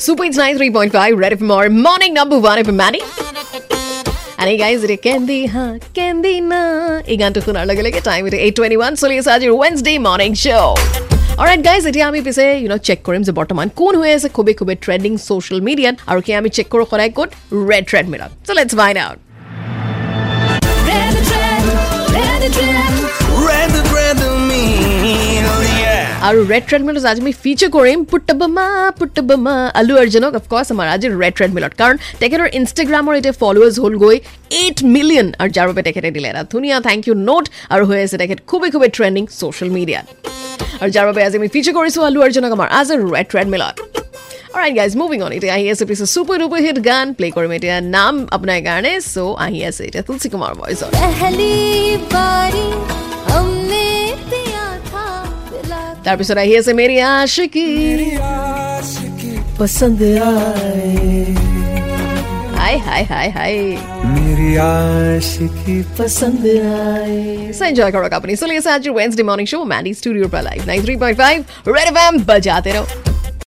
Super It's 93.5 Red FM or morning number one FM Manny. And hey guys, এটা কেন্দি হা কেন্দি না এই গানটো শুনাৰ লগে লগে টাইম এটা এইট টুৱেণ্টি ওৱান চলি আছে আজিৰ Wednesday morning show' alright guys এতিয়া আমি পিছে ইউ ন চেক কৰিম যে বৰ্তমান কোন হৈ আছে খুবেই খুবেই ট্ৰেণ্ডিং ছ'চিয়েল মিডিয়াত আৰু কি আমি চেক কৰোঁ সদায় ক'ত ৰেড ফাইণ্ড আউট আৰু ৰেড ট্ৰেডমিলত আজি আমি ফিচাৰ কৰিম পুট্টবমা পুট্টবমা আলু অৰ্জুনক অফক'ৰ্ছ আমাৰ আজি ৰেড ট্ৰেডমিলত কাৰণ তেখেতৰ ইনষ্টাগ্ৰামৰ এতিয়া ফলোৱাৰ্ছ হ'ল গৈ এইট মিলিয়ন আৰু যাৰ বাবে তেখেতে দিলে এটা ধুনীয়া থেংক ইউ নোট আৰু হৈ আছে তেখেত খুবেই খুবেই ট্ৰেণ্ডিং ছ'চিয়েল মিডিয়াত আৰু যাৰ বাবে আজি আমি ফিচাৰ কৰিছোঁ আলু অৰ্জুনক আমাৰ আজি ৰেড ট্ৰেডমিলত Alright guys, moving on. এতিয়া আহি আছে পিছে চুপাৰ ডুপাৰ হিট গান প্লে কৰিম এতিয়া নাম আপোনাৰ কাৰণে চ' আহি আছে এতিয়া তুলসী কুমাৰ ভইচত তাৰপিছত আহি আছে মেৰি আশিকি পচন্দ হাই হাই হাই হাই মেৰি আশিকি পচন্দ আয়ে সো এনজয় কৰক আপুনি চলি আছে আজিৰ ৱেডনেসডে মৰ্নিং শ্ব' মেণ্ডি ষ্টুডিঅ'ৰ পৰা live nine three point five red F M বজাতে ৰহ